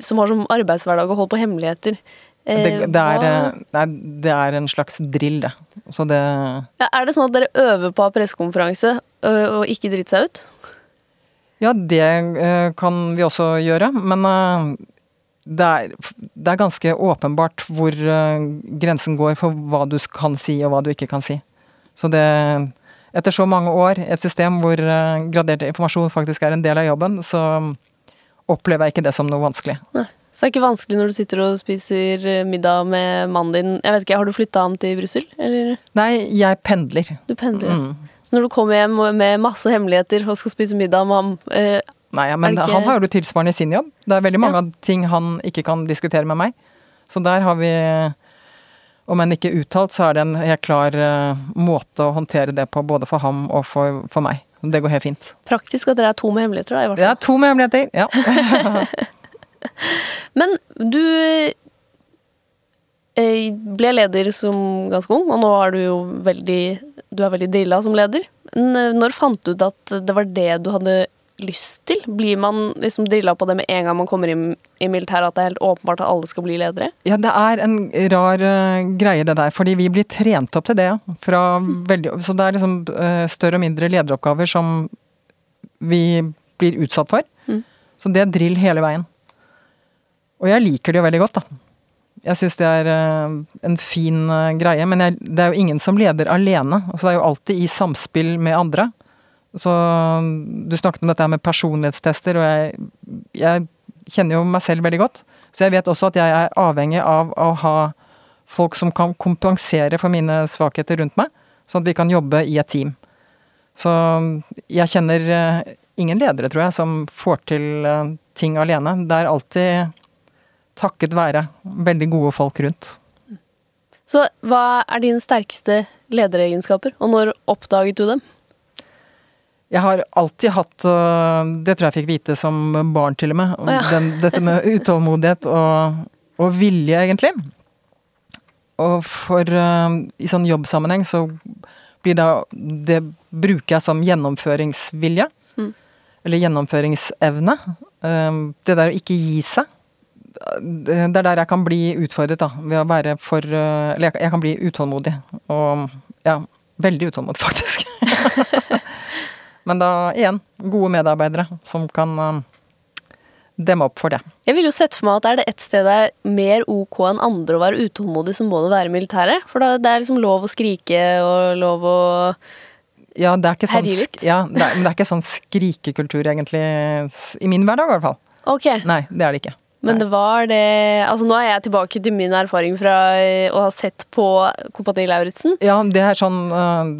som har som arbeidshverdag å holde på hemmeligheter. Eh, Det, det, er, eh, nei, det er en slags drill, det. Så det ja, er det sånn at dere øver på å ha pressekonferanse og ikke drite seg ut? Ja, det eh, kan vi også gjøre, men eh, det, er, det er ganske åpenbart hvor eh, grensen går for hva du kan si og hva du ikke kan si. Så det Etter så mange år et system hvor gradert informasjon faktisk er en del av jobben, så opplever jeg ikke det som noe vanskelig. Nei. Så det er ikke vanskelig når du sitter og spiser middag med mannen din. Jeg vet ikke, Har du flytta ham til Brussel? Eller Nei, jeg pendler. du pendler? Mm. Så når du kommer hjem med masse hemmeligheter og skal spise middag med ham eh, Nei, ja, men ikke- han har jo tilsvarende i sin jobb. Det er veldig mange Ja. ting han ikke kan diskutere med meg. Så der har vi, om enn ikke uttalt, så er det en helt klar uh, måte å håndtere det på, både for ham og for, for meg. Det går helt fint. Praktisk at dere er to med hemmeligheter, da, i hvert Det er to med hemmeligheter, ja. Men du ble leder som ganske ung, og nå er du jo veldig Du er veldig drilla som leder. Eh, når fant du ut at det var det du hadde lyst til? Blir man liksom drilla på det med en gang man kommer inn i militæret, at det er helt åpenbart at alle skal bli ledere? Ja, det er en rar uh, greie det der, fordi vi blir trent opp til det. Fra veldig, så det er liksom uh, større og mindre lederoppgaver som vi blir utsatt for. Mm. Så det er drill hele veien. Og jeg liker det jo veldig godt, da. Jeg syns det er eh, en fin eh, greie, men jeg, det er jo ingen som leder alene. Så det er jo alltid i samspill med andre. Så du snakket om dette med personlighetstester, og jeg, jeg kjenner jo meg selv veldig godt. Så jeg vet også at jeg er avhengig av å ha folk som kan kompensere for mine svakheter rundt meg, sånn at vi kan jobbe i et team. Så jeg kjenner eh, ingen ledere, tror jeg, som får til ting alene. Det er alltid takket være veldig gode folk rundt. Så hva er dine sterkeste lederegenskaper, og når oppdaget du dem? Jeg har alltid hatt øh, Det tror jeg fikk vite som barn, til og med. Ah, ja. Den, dette med utålmodighet og, og vilje, egentlig. Og for øh, I sånn jobbsammenheng så blir det Det bruker jeg som gjennomføringsvilje. Mm. Eller gjennomføringsevne. Um, det der å ikke gi seg. Det er der jeg kan bli utfordret, da. Ved å være for øh, Eller jeg, jeg kan bli utålmodig. Og ja, veldig utålmodig, faktisk. Men da igjen, gode medarbeidere som kan um, demme opp for det. Jeg vil jo sette for meg at er det ett sted det er mer ok enn andre å være utålmodig, så må det være militæret. For da, det er liksom lov å skrike og lov å Ja, det er ikke sånn, ja, det er, men det er ikke sånn skrikekultur, egentlig. I min hverdag, i hvert fall. Okay. Nei, det er det ikke. Men det var det Altså nå er jeg tilbake til min erfaring fra eh, å ha sett på Kompani Lauritzen. Ja, det er sånn uh,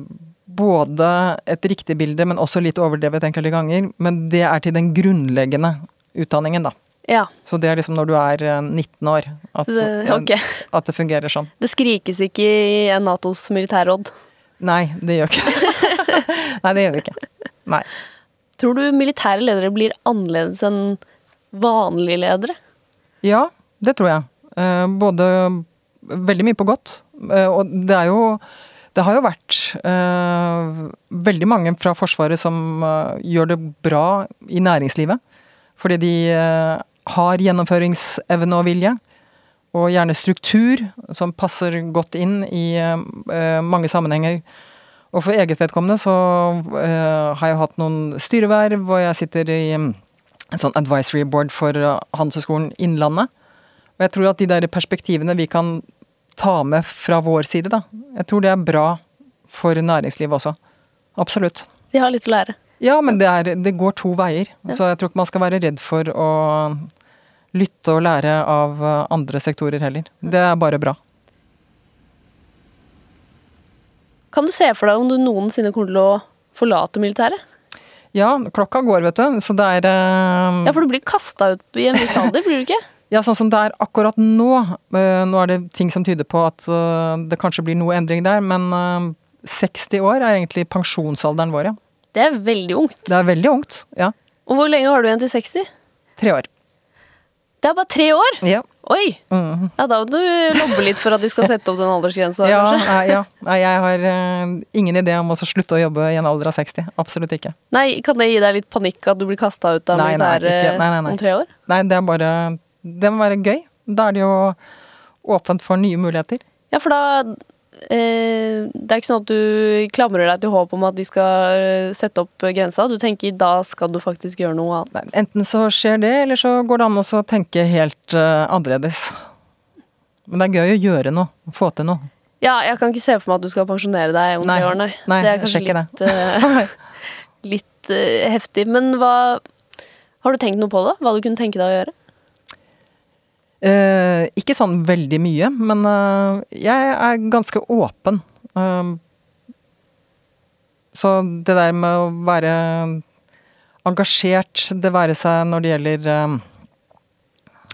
både et riktig bilde, men også litt overdrevet enkelte ganger. Men det er til den grunnleggende utdanningen, da. Ja, Så det er liksom når du er uh, 19 år at, det, okay. at det fungerer sånn. Det skrikes ikke i Natos militærråd. Nei, det gjør ikke Nei, det gjør vi ikke. Nei. Tror du militære ledere blir annerledes enn vanlige ledere? Ja, det tror jeg. Eh, både veldig mye på godt. Eh, og det er jo Det har jo vært eh, veldig mange fra Forsvaret som gjør det bra i næringslivet. Fordi de har gjennomføringsevne og vilje. Og gjerne struktur som passer godt inn i mange sammenhenger. Og for eget vedkommende så har jeg hatt noen styreverv, og jeg sitter i en sånn advisory board for uh, Handelshøyskolen Innlandet. Og jeg tror at de der perspektivene vi kan ta med fra vår side, da, jeg tror det er bra for næringslivet også. Absolutt. De har litt å lære. Ja, men det, er, det går to veier. Ja. Så jeg tror ikke man skal være redd for å lytte og lære av uh, andre sektorer heller. Det er bare bra. Kan du se for deg om du noensinne kommer til å forlate militæret? Ja, klokka går, vet du. Så det er uh, Ja, for du blir kasta ut i en viss alder, blir du ikke? Ja, sånn som det er akkurat nå. eh, Nå er det ting som tyder på at eh, det kanskje blir noe endring der, men eh, 60 år er egentlig pensjonsalderen vår, ja. Det er veldig ungt. Det er veldig ungt. Ja. Og hvor lenge har du igjen til 60? Tre år. Det er bare tre år! Ja. Oi! Mm. Ja, Da må du lobbe litt for at de skal sette opp den aldersgrensa, Ja, kanskje. ja. Jeg har eh, ingen idé om å slutte å jobbe i en alder av 60. Absolutt ikke. Nei, Kan det gi deg litt panikk at du blir kasta ut av militæret om tre år? Nei, det er bare Det må være gøy. Da er det jo åpent for nye muligheter. Ja, for da eh, Det er ikke sånn at du klamrer deg til håp om at de skal eh, sette opp grensa. Du tenker da skal du faktisk gjøre noe annet. Nei, enten så skjer det, eller så går det an å tenke helt uh, annerledes. Men det er gøy å gjøre noe. Få til noe. Ja, jeg kan ikke se for meg at du skal pensjonere deg om tre år, nei. Nei, det er kanskje litt, eh, litt uh, heftig. Men hva Har du tenkt noe på det? Hva du kunne tenke deg å gjøre? Eh, ikke sånn veldig mye, men eh, jeg er ganske åpen. Eh, så det der med å være engasjert, det være seg når det gjelder eh,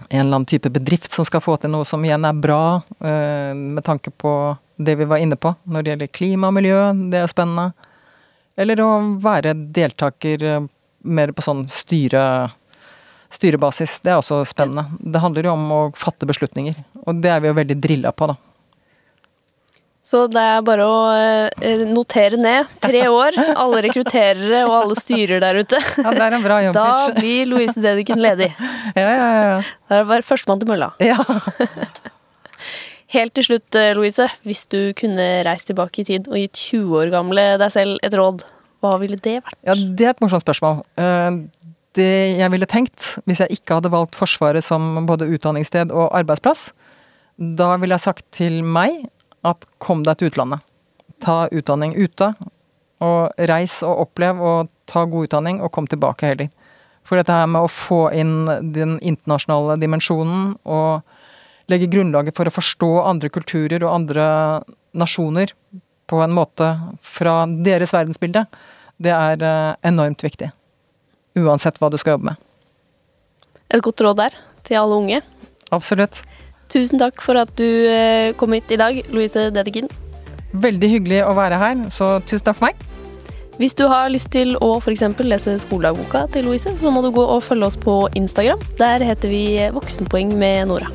en eller annen type bedrift som skal få til noe som igjen er bra, eh, med tanke på det vi var inne på når det gjelder klima og miljø, det er spennende. Eller å være deltaker eh, mer på sånn styre styrebasis. Det er også spennende. Det handler jo om å fatte beslutninger, og det er vi jo veldig drilla på, da. Så det er bare å eh, notere ned. Tre år, alle rekrutterere og alle styrer der ute. Ja, det er en bra jobb, Da blir Louise Dedichen ledig. Ja, ja, ja. Da er det bare førstemann til mølla. ja. Helt til slutt, eh, Louise. Hvis du kunne reist tilbake i tid og gitt 20 år gamle deg selv et råd, hva ville det vært? Ja, det er et morsomt spørsmål. Det jeg ville tenkt, hvis jeg ikke hadde valgt Forsvaret som både utdanningssted og arbeidsplass, da ville jeg sagt til meg at kom deg til utlandet. Ta utdanning ute, og reis og opplev og ta god utdanning, og kom tilbake heller. For dette her med å få inn den internasjonale dimensjonen og legge grunnlaget for å forstå andre kulturer og andre nasjoner på en måte fra deres verdensbilde, det er eh, enormt viktig. Uansett hva du skal jobbe med. Et godt råd der til alle unge. Absolutt. Tusen takk for at du eh, kom hit i dag, Louise Dedekin. Veldig hyggelig å være her, så tusen takk for meg. Hvis du har lyst til å f.eks. lese skoledagboka til Louise, så må du gå og følge oss på Instagram. Der heter vi Voksenpoeng med Nora.